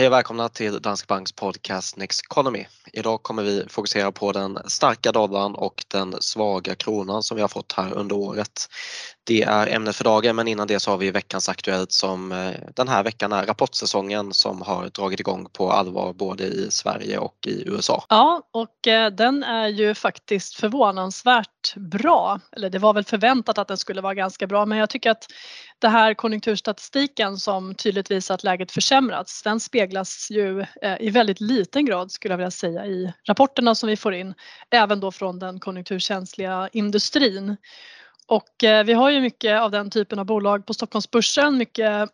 Hej och välkomna till Danske Banks podcast Next Economy. Idag kommer vi fokusera på den starka dollarn och den svaga kronan som vi har fått här under året. Det är ämnet för dagen men innan det så har vi veckans Aktuellt som eh, den här veckan är rapportsäsongen som har dragit igång på allvar både i Sverige och i USA. Ja, och eh, den är ju faktiskt förvånansvärt bra. Eller det var väl förväntat att den skulle vara ganska bra men jag tycker att det här konjunkturstatistiken som tydligt visar att läget försämrats, den speglas ju eh, i väldigt liten grad skulle jag vilja säga i rapporterna som vi får in, även då från den konjunkturkänsliga industrin. Och eh, vi har ju mycket av den typen av bolag på Stockholmsbörsen, mycket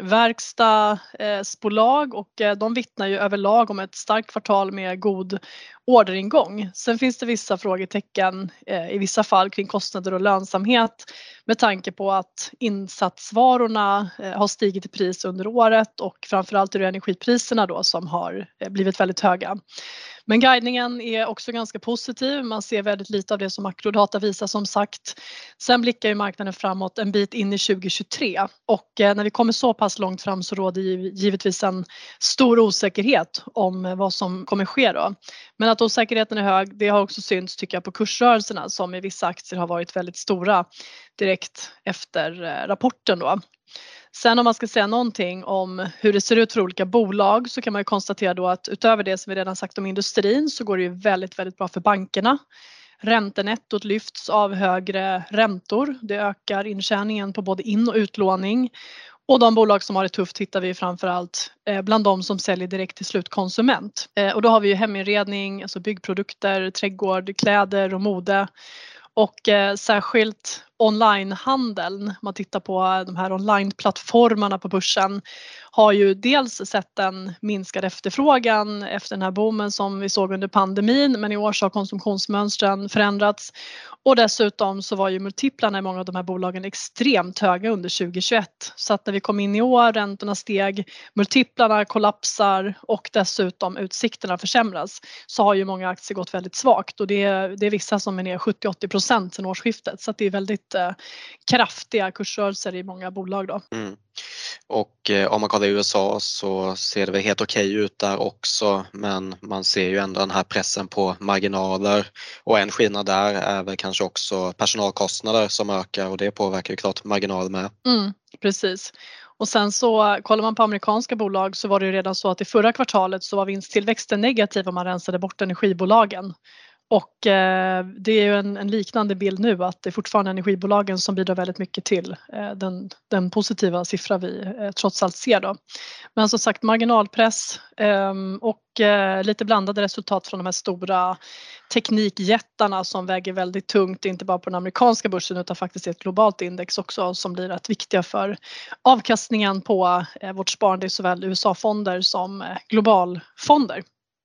verkstadsbolag eh, och de vittnar ju överlag om ett starkt kvartal med god orderingång. Sen finns det vissa frågetecken eh, i vissa fall kring kostnader och lönsamhet med tanke på att insatsvarorna eh, har stigit i pris under året och framförallt är det energipriserna då som har eh, blivit väldigt höga. Men guidningen är också ganska positiv. Man ser väldigt lite av det som makrodata visar som sagt. Sen blickar ju marknaden framåt en bit in i 2023 och eh, när vi kommer så pass långt fram så råder givetvis en stor osäkerhet om eh, vad som kommer ske då. Men att osäkerheten är hög, det har också synts tycker jag på kursrörelserna som i vissa aktier har varit väldigt stora direkt efter eh, rapporten då. Sen om man ska säga någonting om hur det ser ut för olika bolag så kan man ju konstatera då att utöver det som vi redan sagt om industrin så går det ju väldigt, väldigt bra för bankerna. Räntenettot lyfts av högre räntor. Det ökar intjäningen på både in och utlåning. Och de bolag som har det tufft hittar vi framförallt eh, bland de som säljer direkt till slutkonsument. Eh, och då har vi ju heminredning, alltså byggprodukter, trädgård, kläder och mode. Och eh, särskilt onlinehandeln, man tittar på de här onlineplattformarna på börsen, har ju dels sett en minskad efterfrågan efter den här boomen som vi såg under pandemin men i år så har konsumtionsmönstren förändrats. Och dessutom så var ju multiplarna i många av de här bolagen extremt höga under 2021 så att när vi kom in i år, räntorna steg, multiplarna kollapsar och dessutom utsikterna försämras så har ju många aktier gått väldigt svagt. Och det är, det är vissa som är ner 70-80 procent sedan årsskiftet. Så att det är väldigt kraftiga kursrörelser i många bolag då. Mm. Och eh, om man kollar i USA så ser det väl helt okej okay ut där också men man ser ju ändå den här pressen på marginaler och en skillnad där är väl kanske också personalkostnader som ökar och det påverkar ju klart marginal med. Mm, precis. Och sen så kollar man på amerikanska bolag så var det ju redan så att i förra kvartalet så var vinsttillväxten negativ om man rensade bort energibolagen. Och eh, det är ju en, en, liknande bild nu att det är fortfarande energibolagen som bidrar väldigt mycket till eh, den, den, positiva siffra vi eh, trots allt ser då. Men som sagt marginalpress ehm, och eh, lite blandade resultat från de här stora teknikjättarna som väger väldigt tungt, inte bara på den amerikanska börsen utan faktiskt i ett globalt index också som blir rätt viktiga för avkastningen på eh, vårt sparande i såväl USA-fonder som eh, globalfonder.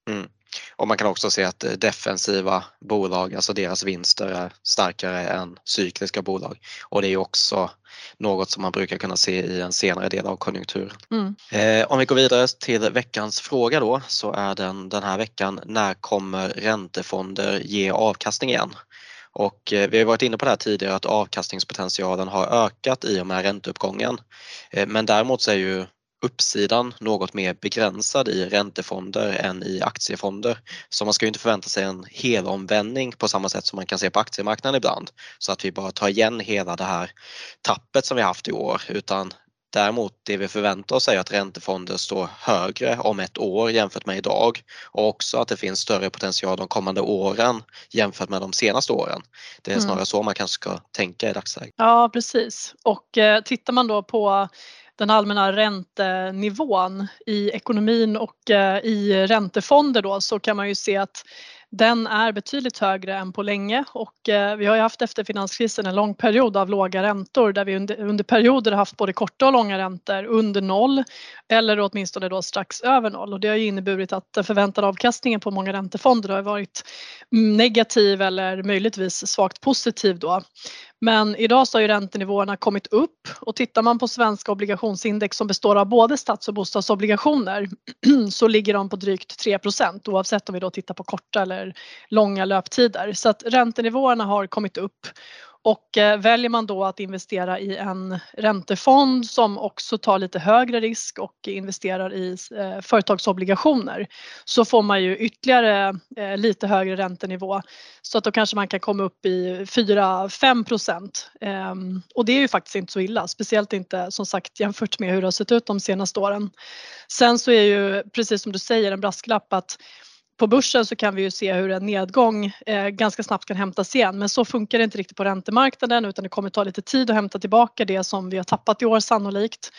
Mm. Och man kan också se att defensiva bolag, alltså deras vinster är starkare än cykliska bolag. Och det är också något som man brukar kunna se i en senare del av konjunkturen. Mm. Eh, om vi går vidare till veckans fråga då så är den den här veckan när kommer räntefonder ge avkastning igen? Och eh, vi har varit inne på det här tidigare att avkastningspotentialen har ökat i och med ränteuppgången. Eh, men däremot så är ju uppsidan något mer begränsad i räntefonder än i aktiefonder. Så man ska ju inte förvänta sig en helomvändning på samma sätt som man kan se på aktiemarknaden ibland. Så att vi bara tar igen hela det här tappet som vi haft i år utan Däremot det vi förväntar oss är att räntefonder står högre om ett år jämfört med idag och också att det finns större potential de kommande åren jämfört med de senaste åren. Det är mm. snarare så man kanske ska tänka i dagsläget. Ja precis och eh, tittar man då på den allmänna räntenivån i ekonomin och eh, i räntefonder då så kan man ju se att den är betydligt högre än på länge och eh, vi har ju haft efter finanskrisen en lång period av låga räntor där vi under, under perioder haft både korta och långa räntor under noll eller åtminstone då strax över noll och det har ju inneburit att den förväntade avkastningen på många räntefonder har varit negativ eller möjligtvis svagt positiv då. Men idag så har ju räntenivåerna kommit upp och tittar man på svenska obligationsindex som består av både stats och bostadsobligationer så ligger de på drygt 3% oavsett om vi då tittar på korta eller långa löptider. Så att räntenivåerna har kommit upp Och eh, väljer man då att investera i en räntefond som också tar lite högre risk och investerar i eh, företagsobligationer så får man ju ytterligare eh, lite högre räntenivå så att då kanske man kan komma upp i 4-5 procent. Ehm, och det är ju faktiskt inte så illa, speciellt inte som sagt jämfört med hur det har sett ut de senaste åren. Sen så är ju precis som du säger en brasklapp att på börsen så kan vi ju se hur en nedgång eh, ganska snabbt kan hämtas igen men så funkar det inte riktigt på räntemarknaden utan det kommer ta lite tid att hämta tillbaka det som vi har tappat i år sannolikt.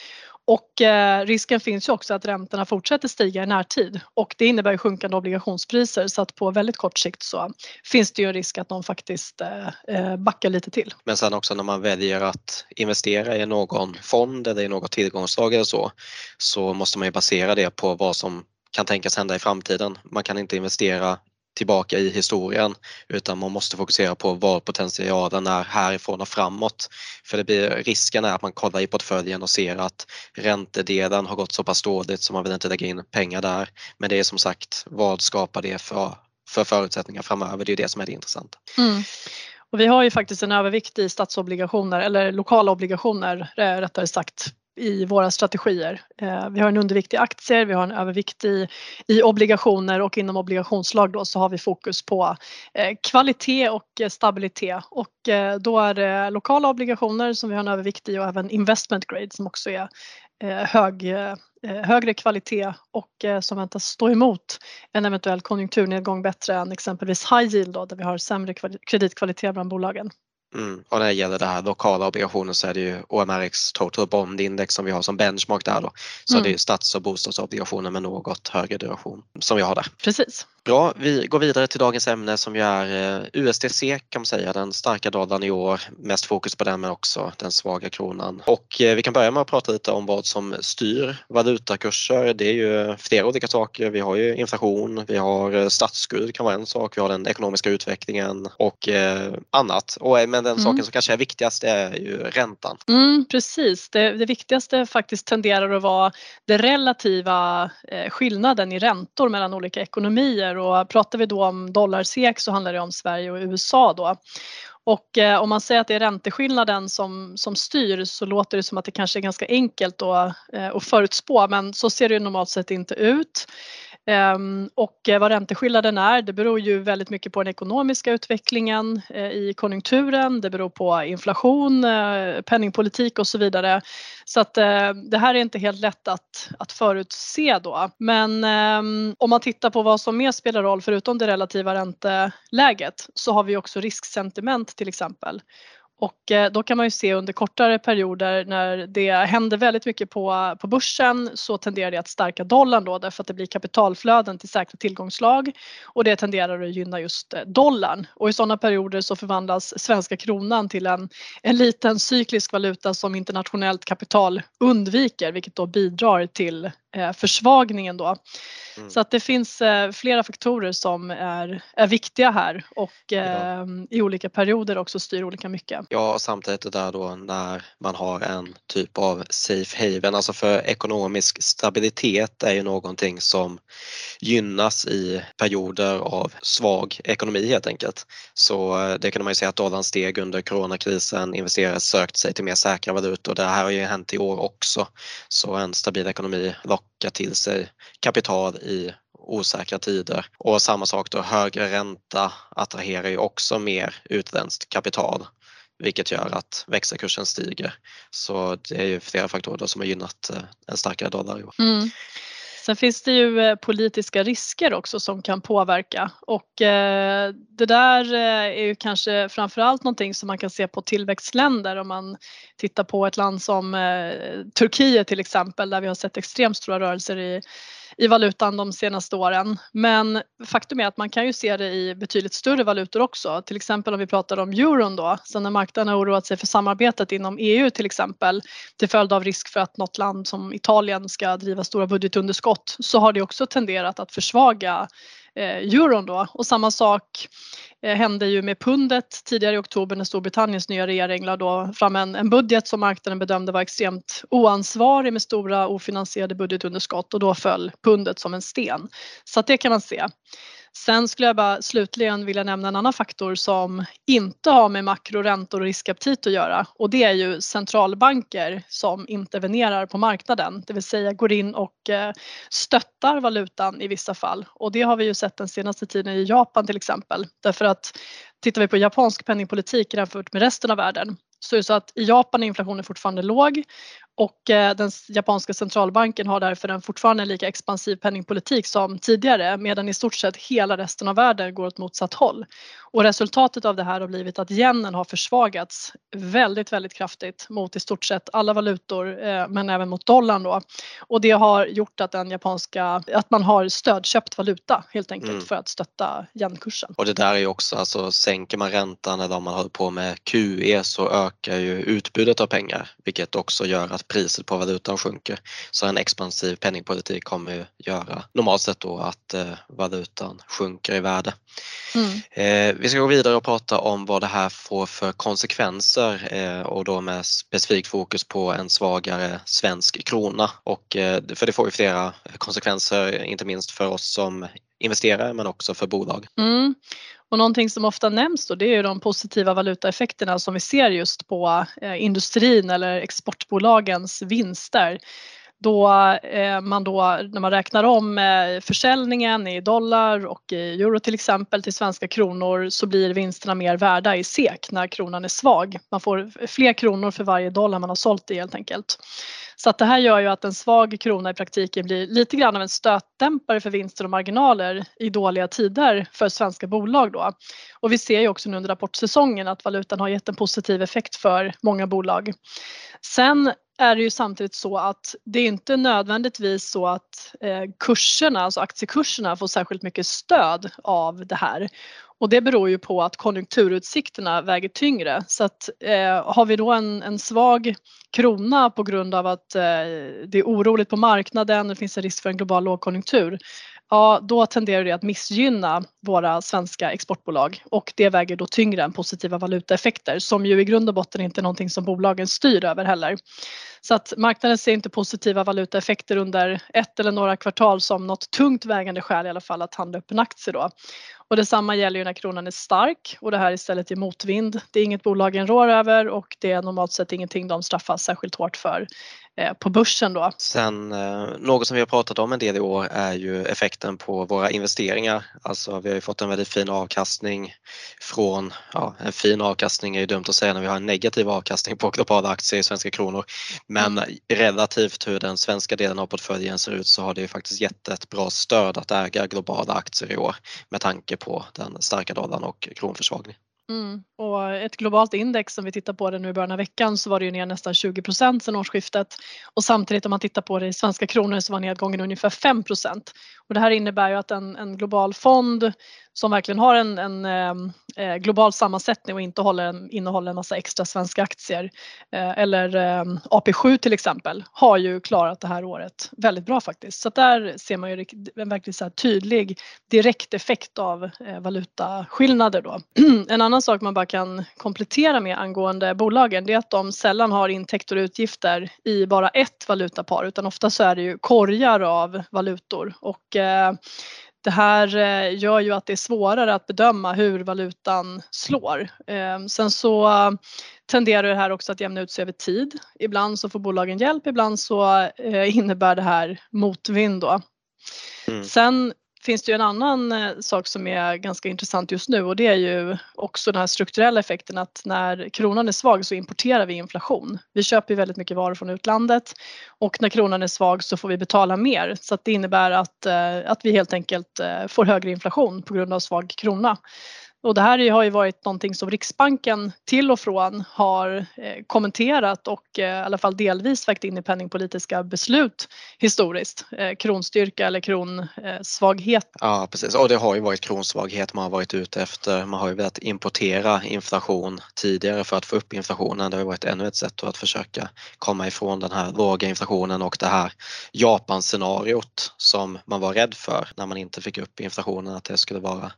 Och eh, risken finns ju också att räntorna fortsätter stiga i närtid och det innebär ju sjunkande obligationspriser så att på väldigt kort sikt så finns det ju en risk att de faktiskt eh, eh backar lite till. Men sen också när man väljer att investera i någon fond eller i något tillgångsslag eller så så måste man ju basera det på vad som kan tänkas hända i framtiden. Man kan inte investera tillbaka i historien utan man måste fokusera på var potentialen är härifrån och framåt. För det blir, risken är att man kollar i portföljen och ser att räntedelen har gått så pass dåligt så man vill inte lägga in pengar där. Men det är som sagt, vad skapar det för, för förutsättningar framöver? Det är det som är det intressanta. Mm. Och vi har ju faktiskt en övervikt i statsobligationer eller lokala obligationer eh, rättare sagt i våra strategier. Eh, vi har en undervikt i aktier, vi har en övervikt i, i obligationer och inom obligationslag då så har vi fokus på eh, kvalitet och eh, stabilitet och eh, då är det lokala obligationer som vi har en övervikt i och även investment grade som också är eh, hög, eh, högre kvalitet och som väntas stå emot en eventuell konjunkturnedgång bättre än exempelvis high yield då, där vi har sämre kreditkvalitet bland bolagen. Mm. Och när det gäller det här lokala obligationer så är det ju OMRX Total Bond Index som vi har som benchmark där då. Så mm. det är stats och bostadsobligationer med något högre duration som vi har där. Precis. Bra, vi går vidare till dagens ämne som ju är eh, USDC kan man säga, den starka dollarn i år. Mest fokus på den men också den svaga kronan. Och eh, vi kan börja med att prata lite om vad som styr valutakurser. Det är ju flera olika saker. Vi har ju inflation, vi har eh, statsskuld kan vara en sak, vi har den ekonomiska utvecklingen och annat. Och, men den mm. saken som kanske är viktigast är ju räntan. Mm, precis, det, det viktigaste faktiskt tenderar att vara den relativa skillnaden i räntor mellan olika ekonomier och pratar vi då om dollar-SEK så handlar det om Sverige och USA då. Och eh, om man säger att det är ränteskillnaden som, som styr så låter det som att det kanske är ganska enkelt då, eh, att förutspå men så ser det normalt sett inte ut. Ehm, och eh, vad ränteskillnaden är, det beror ju väldigt mycket på den ekonomiska utvecklingen eh, i konjunkturen, det beror på inflation, eh, penningpolitik och så vidare. Så att det här är inte helt lätt att, att förutse då. Men ehm, om man tittar på vad som mer spelar roll förutom det relativa ränteläget så har vi också risksentiment till exempel. Och eh, då kan man ju se under kortare perioder när det händer väldigt mycket på, på börsen så tenderar det att stärka dollarn då därför att det blir kapitalflöden till säkra tillgångslag och det tenderar att gynna just eh, dollarn. Och i sådana perioder så förvandlas svenska kronan till en, en liten cyklisk valuta som internationellt kapital undviker vilket då bidrar till försvagningen då. Mm. Så att det finns eh, flera faktorer som är, är viktiga här och ja. Ehm, i olika perioder också styr olika mycket. Ja, och samtidigt det där då när man har en typ av safe haven, alltså för ekonomisk stabilitet är ju någonting som gynnas i perioder av svag ekonomi helt enkelt. Så eh, det kan man ju säga att dollarn steg under coronakrisen, investerare sökte sig till mer säkra valutor. Det här har ju hänt i år också. Så en stabil ekonomi locka till sig kapital i osäkra tider. Och samma sak då, högre ränta attraherar ju också mer utländskt kapital vilket gör att växelkursen stiger. Så det är ju flera faktorer som har gynnat eh, en starkare dollar. Mm. Sen finns det ju eh, politiska risker också som kan påverka. Och eh, det där eh, är ju kanske framförallt någonting som man kan se på tillväxtländer. Om man tittar på ett land som Turkiet till exempel där vi har sett extremt stora rörelser i i valutan de senaste åren. Men faktum är att man kan ju se det i betydligt större valutor också. Till exempel om vi pratar om euron då, sen när marknaden har oroat sig för samarbetet inom EU till exempel till följd av risk för att något land som Italien ska driva stora budgetunderskott så har det också tenderat att försvaga eh, euron då och samma sak Eh, hände ju med pundet tidigare i oktober när Storbritanniens nya regering lade då fram en, en budget som marknaden bedömde var extremt oansvarig med stora ofinansierade budgetunderskott och då föll pundet som en sten. Så att det kan man se. Sen skulle jag bara slutligen vilja nämna en annan faktor som inte har med makro, räntor och riskaptit att göra. Och det är ju centralbanker som intervenerar på marknaden, det vill säga går in och eh, stöttar valutan i vissa fall. Och det har vi ju sett den senaste tiden i Japan till exempel. Därför att tittar vi på japansk penningpolitik jämfört med resten av världen så är det så att i Japan är inflationen fortfarande låg och eh, den japanska centralbanken har därför en fortfarande lika expansiv penningpolitik som tidigare medan i stort sett hela resten av världen går åt motsatt håll. Och resultatet av det här har blivit att yenen har försvagats väldigt, väldigt kraftigt mot i stort sett alla valutor eh, men även mot dollarn då. Och det har gjort att den japanska, att man har stödköpt valuta helt enkelt mm. för att stötta yenkursen. Och det där är ju också, alltså sänker man räntan eller om man håller på med QE så ökar ju utbudet av pengar vilket också gör att priset på valutan sjunker. Så en expansiv penningpolitik kommer göra normalt sett då att eh, valutan sjunker i värde. Mm. Eh, vi ska gå vidare och prata om vad det här får för konsekvenser eh, och då med specifikt fokus på en svagare svensk krona och för det får ju flera konsekvenser, inte minst för oss som investerare men också för bolag. Mm. Och någonting som ofta nämns då det är ju de positiva valutaeffekterna som vi ser just på eh, industrin eller exportbolagens vinster då eh, man då när man räknar om eh, försäljningen i dollar och i euro till exempel till svenska kronor så blir vinsterna mer värda i SEK när kronan är svag. Man får fler kronor för varje dollar man har sålt i helt enkelt. Så att det här gör ju att en svag krona i praktiken blir lite grann av en stötdämpare för vinster och marginaler i dåliga tider för svenska bolag då. Och vi ser ju också nu under rapportsäsongen att valutan har gett en positiv effekt för många bolag. Sen är det ju samtidigt så att det är inte nödvändigtvis så att eh, kurserna, alltså aktiekurserna får särskilt mycket stöd av det här. Och det beror ju på att konjunkturutsikterna väger tyngre. Så att eh, har vi då en, en svag krona på grund av att eh, det är oroligt på marknaden, det finns en risk för en global lågkonjunktur, ja då tenderar det att missgynna våra svenska exportbolag och det väger då tyngre än positiva valutaeffekter som ju i grund och botten inte är någonting som bolagen styr över heller. Så att marknaden ser inte positiva valutaeffekter under ett eller några kvartal som något tungt vägande skäl i alla fall att handla upp en aktie då. Och detsamma gäller ju när kronan är stark och det här istället är motvind. Det är inget bolagen rår över och det är normalt sett ingenting de straffas särskilt hårt för på börsen då. Sen eh, något som vi har pratat om en del i år är ju effekten på våra investeringar. Alltså vi har ju fått en väldigt fin avkastning från, ja en fin avkastning är ju dumt att säga när vi har en negativ avkastning på globala aktier i svenska kronor. Men mm. relativt hur den svenska delen av portföljen ser ut så har det ju faktiskt gett ett bra stöd att äga globala aktier i år med tanke på den starka dollarn och kronförsvagning. Mm. Och ett globalt index som vi tittar på det nu i början av veckan så var det ju ner nästan 20 procent sedan årsskiftet och samtidigt om man tittar på det i svenska kronor så var nedgången ungefär 5 procent. Och det här innebär ju att en, en global fond som verkligen har en, en ehm, eh, global sammansättning och inte håller en, innehåller en massa extra svenska aktier eh, eller eh, AP7 till exempel har ju klarat det här året väldigt bra faktiskt. Så där ser man ju en verkligen så tydlig direkt effekt av eh, valutaskillnader då. en annan sak man bara kan komplettera med angående bolagen det är att de sällan har intäkter och utgifter i bara ett valutapar utan ofta så är det ju korgar av valutor och eh, det här eh, gör ju att det är svårare att bedöma hur valutan slår. Ehm, sen så tenderar det här också att jämna ut sig över tid. Ibland så får bolagen hjälp, ibland så eh, innebär det här motvind då. Mm. Sen finns det ju en annan eh, sak som är ganska intressant just nu och det är ju också den här strukturella effekten att när kronan är svag så importerar vi inflation. Vi köper ju väldigt mycket varor från utlandet och när kronan är svag så får vi betala mer så att det innebär att, eh, att vi helt enkelt eh, får högre inflation på grund av svag krona. Och det här har ju varit någonting som Riksbanken till och från har eh, kommenterat och eh, i alla fall delvis vägt in i penningpolitiska beslut historiskt. Eh, kronstyrka eller kronsvaghet. Ja precis och det har ju varit kronsvaghet man har varit ute efter. Man har ju velat importera inflation tidigare för att få upp inflationen. Det har varit ännu ett sätt att försöka komma ifrån den här låga inflationen och det här Japan-scenariot som man var rädd för när man inte fick upp inflationen att det skulle vara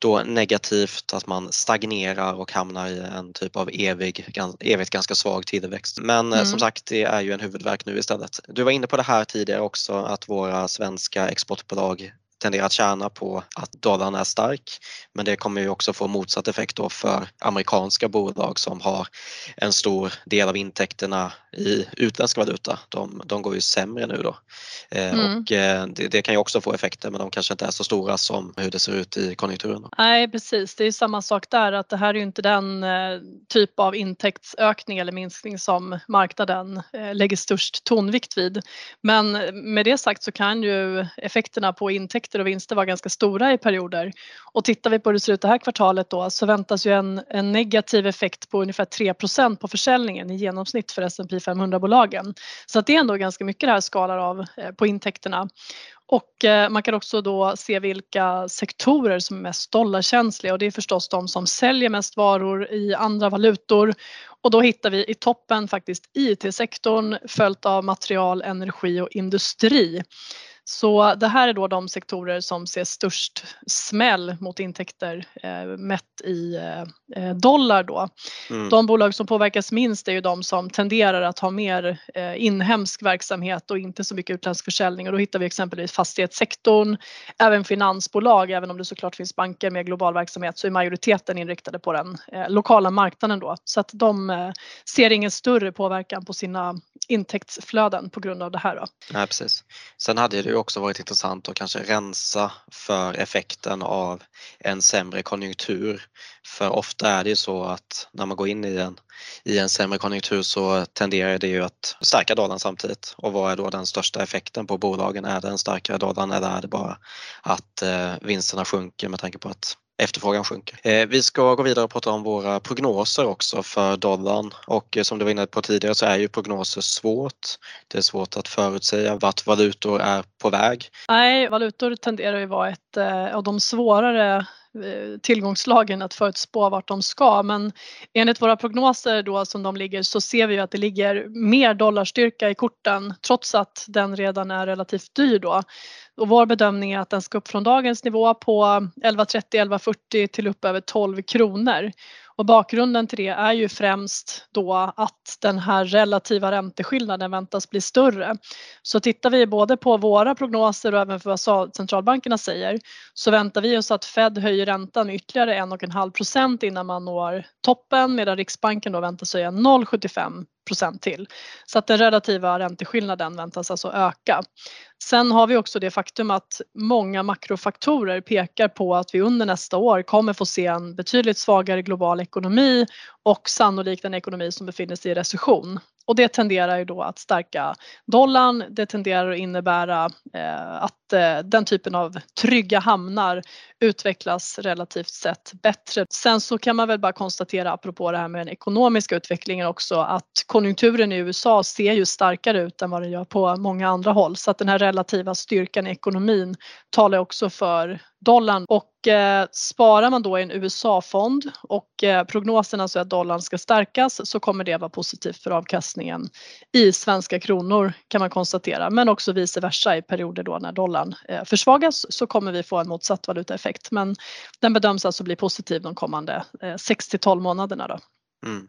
då negativt att man stagnerar och hamnar i en typ av evig, evigt ganska svag tillväxt. Men eh, mm. som sagt, det är ju en huvudverk nu istället. Du var inne på det här tidigare också att våra svenska exportbolag tenderar att tjäna på att dollarn är stark men det kommer ju också få motsatt effekt då för amerikanska bolag som har en stor del av intäkterna i utländsk valuta. De, de går ju sämre nu då. Eh, mm. Och eh, det, det, kan ju också få effekter men de kanske inte är så stora som hur det ser ut i konjunkturen. Nej precis, det är samma sak där att det här är ju inte den typ av intäktsökning eller minskning som marknaden lägger störst tonvikt vid. Men med det sagt så kan ju effekterna på intäkter och vinster vara ganska stora i perioder. Och tittar vi på hur det ser ut det här kvartalet då så väntas ju en, en negativ effekt på ungefär 3% på försäljningen i genomsnitt för S&P 500-bolagen. Så att det är ändå ganska mycket det här skalar av eh, på intäkterna. Och eh, man kan också då se vilka sektorer som är mest dollarkänsliga och det är förstås de som säljer mest varor i andra valutor och då hittar vi i toppen faktiskt IT-sektorn följt av material, energi och industri. Så det här är då de sektorer som ser störst smäll mot intäkter eh, mätt i eh, dollar då. Mm. De bolag som påverkas minst är ju de som tenderar att ha mer eh, inhemsk verksamhet och inte så mycket utländsk försäljning och då hittar vi exempelvis fastighetssektorn, även finansbolag, även om det såklart finns banker med global verksamhet så är majoriteten inriktade på den eh, lokala marknaden då så att de eh, ser ingen större påverkan på sina intäktsflöden på grund av det här. Då. Nej, precis. Sen hade det ju också varit intressant att kanske rensa för effekten av en sämre konjunktur. För ofta är det ju så att när man går in i en, i en sämre konjunktur så tenderar det ju att stärka dollarn samtidigt. Och vad är då den största effekten på bolagen? Är det en starkare dollarn eller är det bara att eh, vinsterna sjunker med tanke på att efterfrågan sjunker. Eh, vi ska gå vidare och prata om våra prognoser också för dollarn och eh, som du var inne på tidigare så är ju prognoser svårt. Det är svårt att förutsäga vart valutor är på väg. Nej, valutor tenderar ju vara ett eh, av de svårare Eh, tillgångslagen att förutspå vart de ska men enligt våra prognoser då som de ligger så ser vi att det ligger mer dollarstyrka i korten trots att den redan är relativt dyr då. Och vår bedömning är att den ska upp från dagens nivå på 11.30-11.40 till upp över 12 kronor. Och bakgrunden till det är ju främst då att den här relativa ränteskillnaden väntas bli större. Så tittar vi både på våra prognoser och även för vad centralbankerna säger så väntar vi oss att Fed höjer räntan ytterligare 1,5 procent innan man når toppen medan Riksbanken då väntas höja 0,75 procent till. Så att den relativa ränteskillnaden väntas alltså öka. Sen har vi också det faktum att många makrofaktorer pekar på att vi under nästa år kommer få se en betydligt svagare global ekonomi och sannolikt en ekonomi som befinner sig i recession. Och det tenderar ju då att stärka dollarn. Det tenderar att innebära eh, att eh, den typen av trygga hamnar utvecklas relativt sett bättre. Sen så kan man väl bara konstatera apropå det här med den ekonomiska utvecklingen också att konjunkturen i USA ser ju starkare ut än vad den gör på många andra håll. Så att den här relativa styrkan i ekonomin talar också för dollarn. Och eh, sparar man då i en USA-fond och eh, prognosen alltså är att dollarn ska stärkas så kommer det vara positivt för avkastningen i svenska kronor kan man konstatera. Men också vice versa i perioder då när dollarn eh, försvagas så kommer vi få en motsatt valutaeffekt men den bedöms alltså bli positiv de kommande eh, 6 till 12 månaderna då. Mm.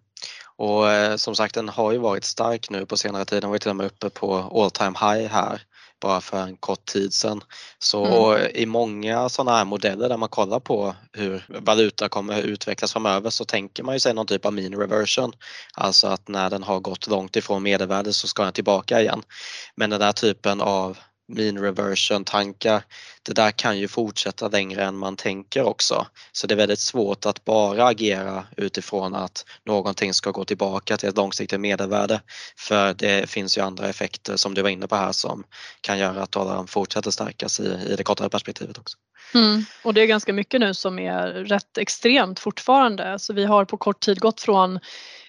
Och eh, som sagt den har ju varit stark nu på senare tid, den var ju till och med uppe på all time high här bara för en kort tid sedan. Så mm. i många sådana här modeller där man kollar på hur valuta kommer utvecklas framöver så tänker man ju sig någon typ av mean reversion. Alltså att när den har gått långt ifrån medelvärdet så ska den tillbaka igen. Men den där typen av mean reversion tankar, det där kan ju fortsätta längre än man tänker också. Så det är väldigt svårt att bara agera utifrån att någonting ska gå tillbaka till ett långsiktigt medelvärde. För det finns ju andra effekter som du var inne på här som kan göra att dollarn fortsätter stärkas i, i det kortare perspektivet också. Mm. Och det är ganska mycket nu som är rätt extremt fortfarande. Så vi har på kort tid gått från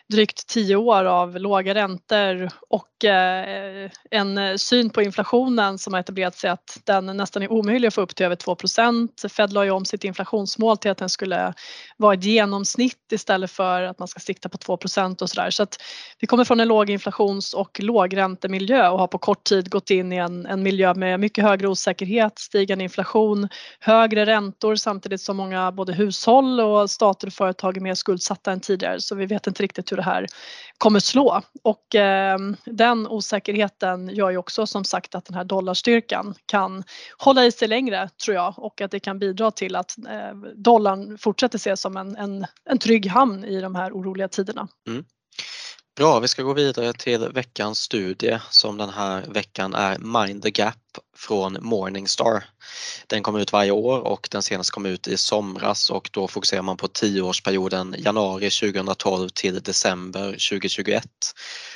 drygt tio år av låga räntor och eh, en eh, syn på inflationen som har etablerat sig att den nästan är omöjlig att få upp till över 2 Fed la ju om sitt inflationsmål till att den skulle vara ett genomsnitt istället för att man ska sikta på 2% och sådär. Så att vi kommer från en låginflations och lågräntemiljö och har på kort tid gått in i en, en miljö med mycket högre osäkerhet, stigande inflation, högre räntor samtidigt som många både hushåll och stater och företag är mer skuldsatta än tidigare så vi vet inte riktigt hur det här kommer slå. Och eh, den osäkerheten gör ju också som sagt att den här dollarstyrkan kan hålla i sig längre tror jag och att det kan bidra till att eh, dollarn fortsätter ses som en, en, en trygg hamn i de här oroliga tiderna. Mm. Bra, vi ska gå vidare till veckans studie som den här veckan är Mind the Gap från Morningstar. Den kommer ut varje år och den senaste kom ut i somras och då fokuserar man på tioårsperioden januari 2012 till december 2021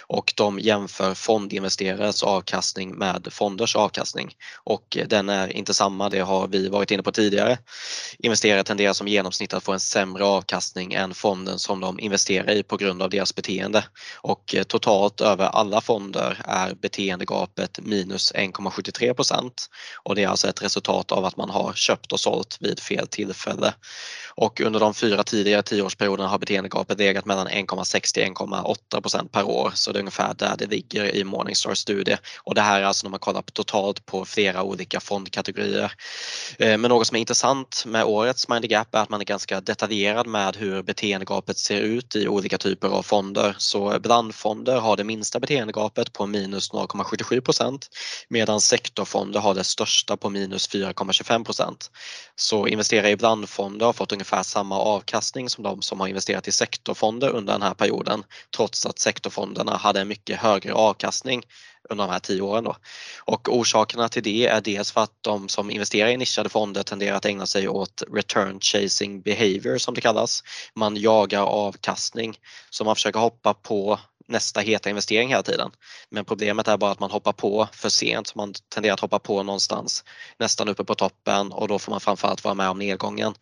och de jämför fondinvesterares avkastning med fonders avkastning och den är inte samma, det har vi varit inne på tidigare. Investerare tenderar som genomsnitt att få en sämre avkastning än fonden som de investerar i på grund av deras beteende och totalt över alla fonder är beteendegapet minus 1,73 3 och det är alltså ett resultat av att man har köpt och sålt vid fel tillfälle. Och under de fyra tidigare tioårsperioderna har beteendegapet legat mellan 1,6 till 1,8 procent per år så det är ungefär där det ligger i Morningstars studie och det här är alltså när man kollar på totalt på flera olika fondkategorier. Eh, men något som är intressant med årets Mind the Gap är att man är ganska detaljerad med hur beteendegapet ser ut i olika typer av fonder. Så blandfonder har det minsta beteendegapet på minus 0,77 procent medan sektorfonder har det största på minus 4,25 procent. Så investerare i blandfonder har fått ungefär ungefär samma avkastning som de som har investerat i sektorfonder under den här perioden trots att sektorfonderna hade en mycket högre avkastning under de här tio åren. Då. Och orsakerna till det är dels för att de som investerar i nischade fonder tenderar att ägna sig åt return chasing behavior som det kallas. Man jagar avkastning så man försöker hoppa på nästa heta investering hela tiden. Men problemet är bara att man hoppar på för sent. Man tenderar att hoppa på någonstans nästan uppe på toppen och då får man framförallt vara med om nedgången.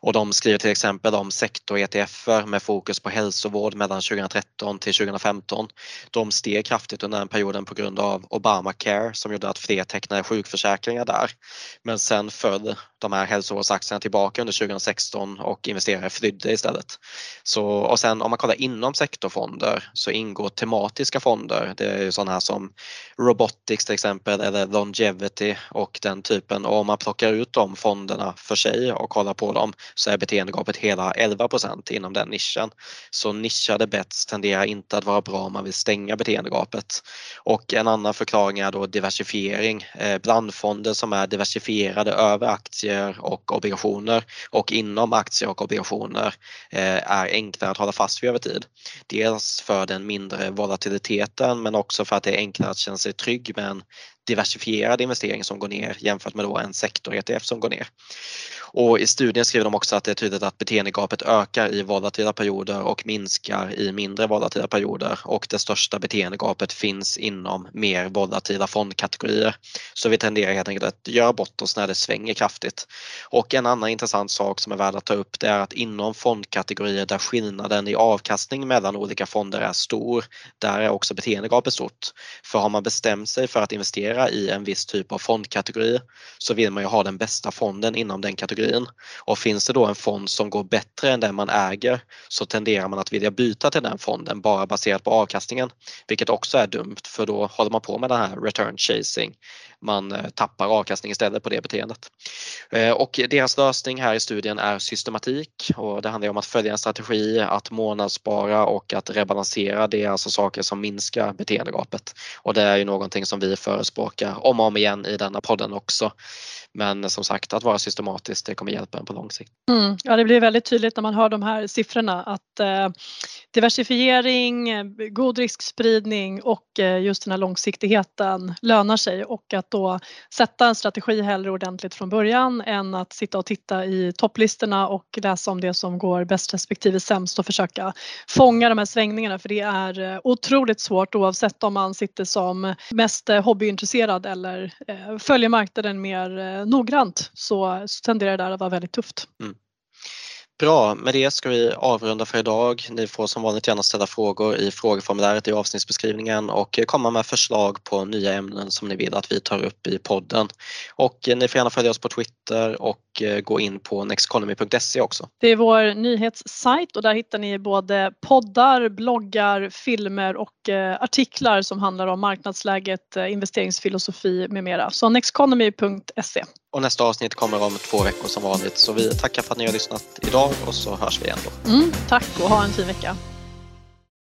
Och de skriver till exempel om sektor-ETFer med fokus på hälsovård mellan 2013 till 2015. De steg kraftigt under den perioden på grund av Obamacare som gjorde att fler tecknade sjukförsäkringar där. Men sen föll de här hälsovårdsaktierna tillbaka under 2016 och investerare flydde istället. Så, och sen om man kollar inom sektorfonder så ingår tematiska fonder. Det är ju sådana här som Robotics till exempel eller Longevity och den typen och om man plockar ut de fonderna för sig och kollar på dem så är beteendegapet hela 11% inom den nischen. Så nischade bets tenderar inte att vara bra om man vill stänga beteendegapet. Och en annan förklaring är då diversifiering. Eh, blandfonder som är diversifierade över aktier och obligationer och inom aktier och obligationer eh, är enklare att hålla fast vid över tid. Dels för den mindre volatiliteten men också för att det är enklare att känna sig trygg med en diversifierad investering som går ner jämfört med då en sektor-ETF som går ner. Och i studien skriver de också att det är tydligt att beteendegapet ökar i volatila perioder och minskar i mindre volatila perioder och det största beteendegapet finns inom mer volatila fondkategorier. Så vi tenderar helt enkelt att göra bort oss när det svänger kraftigt. Och en annan intressant sak som är värd att ta upp det är att inom fondkategorier där skillnaden i avkastning mellan olika fonder är stor, där är också beteendegapet stort. För har man bestämt sig för att investera i en viss typ av fondkategori så vill man ju ha den bästa fonden inom den kategorin kategorin. Och finns det då en fond som går bättre än den man äger så tenderar man att vilja byta till den fonden bara baserat på avkastningen. Vilket också är dumt för då håller man på med den här return chasing. Man eh, tappar avkastning istället på det beteendet. Eh, och deras lösning här i studien är systematik och det handlar om att följa en strategi, att månadsspara och att rebalansera. Det är alltså saker som minskar beteendegapet. Och det är ju någonting som vi förespråkar om och om igen i denna podden också. Men som sagt, att vara systematisk det kommer hjälpa en på lång sikt. Mm. Ja, det blir väldigt tydligt när man hör de här siffrorna att eh, diversifiering, eh, god riskspridning och eh, just den här långsiktigheten lönar sig och att då sätta en strategi hellre ordentligt från början än att sitta och titta i topplistorna och läsa om det som går bäst respektive sämst och försöka fånga de här svängningarna för det är eh, otroligt svårt oavsett om man sitter som mest eh, hobbyintresserad eller eh, följer marknaden mer noggrant så tenderar det där att vara väldigt tufft. Mm. Bra, med det ska vi avrunda för idag. Ni får som vanligt gärna ställa frågor i frågeformuläret i avsnittsbeskrivningen och komma med förslag på nya ämnen som ni vill att vi tar upp i podden. Och ni får gärna följa oss på Twitter och eh, gå in på nexteconomy.se också. Det är vår nyhetssajt och där hittar ni både poddar, bloggar, filmer och eh, artiklar som handlar om marknadsläget, eh, investeringsfilosofi med mera. Så nexteconomy.se. Och nästa avsnitt kommer om två veckor som vanligt så vi tackar för att ni har lyssnat idag och så hörs vi igen då. Mm, tack och ha en fin vecka.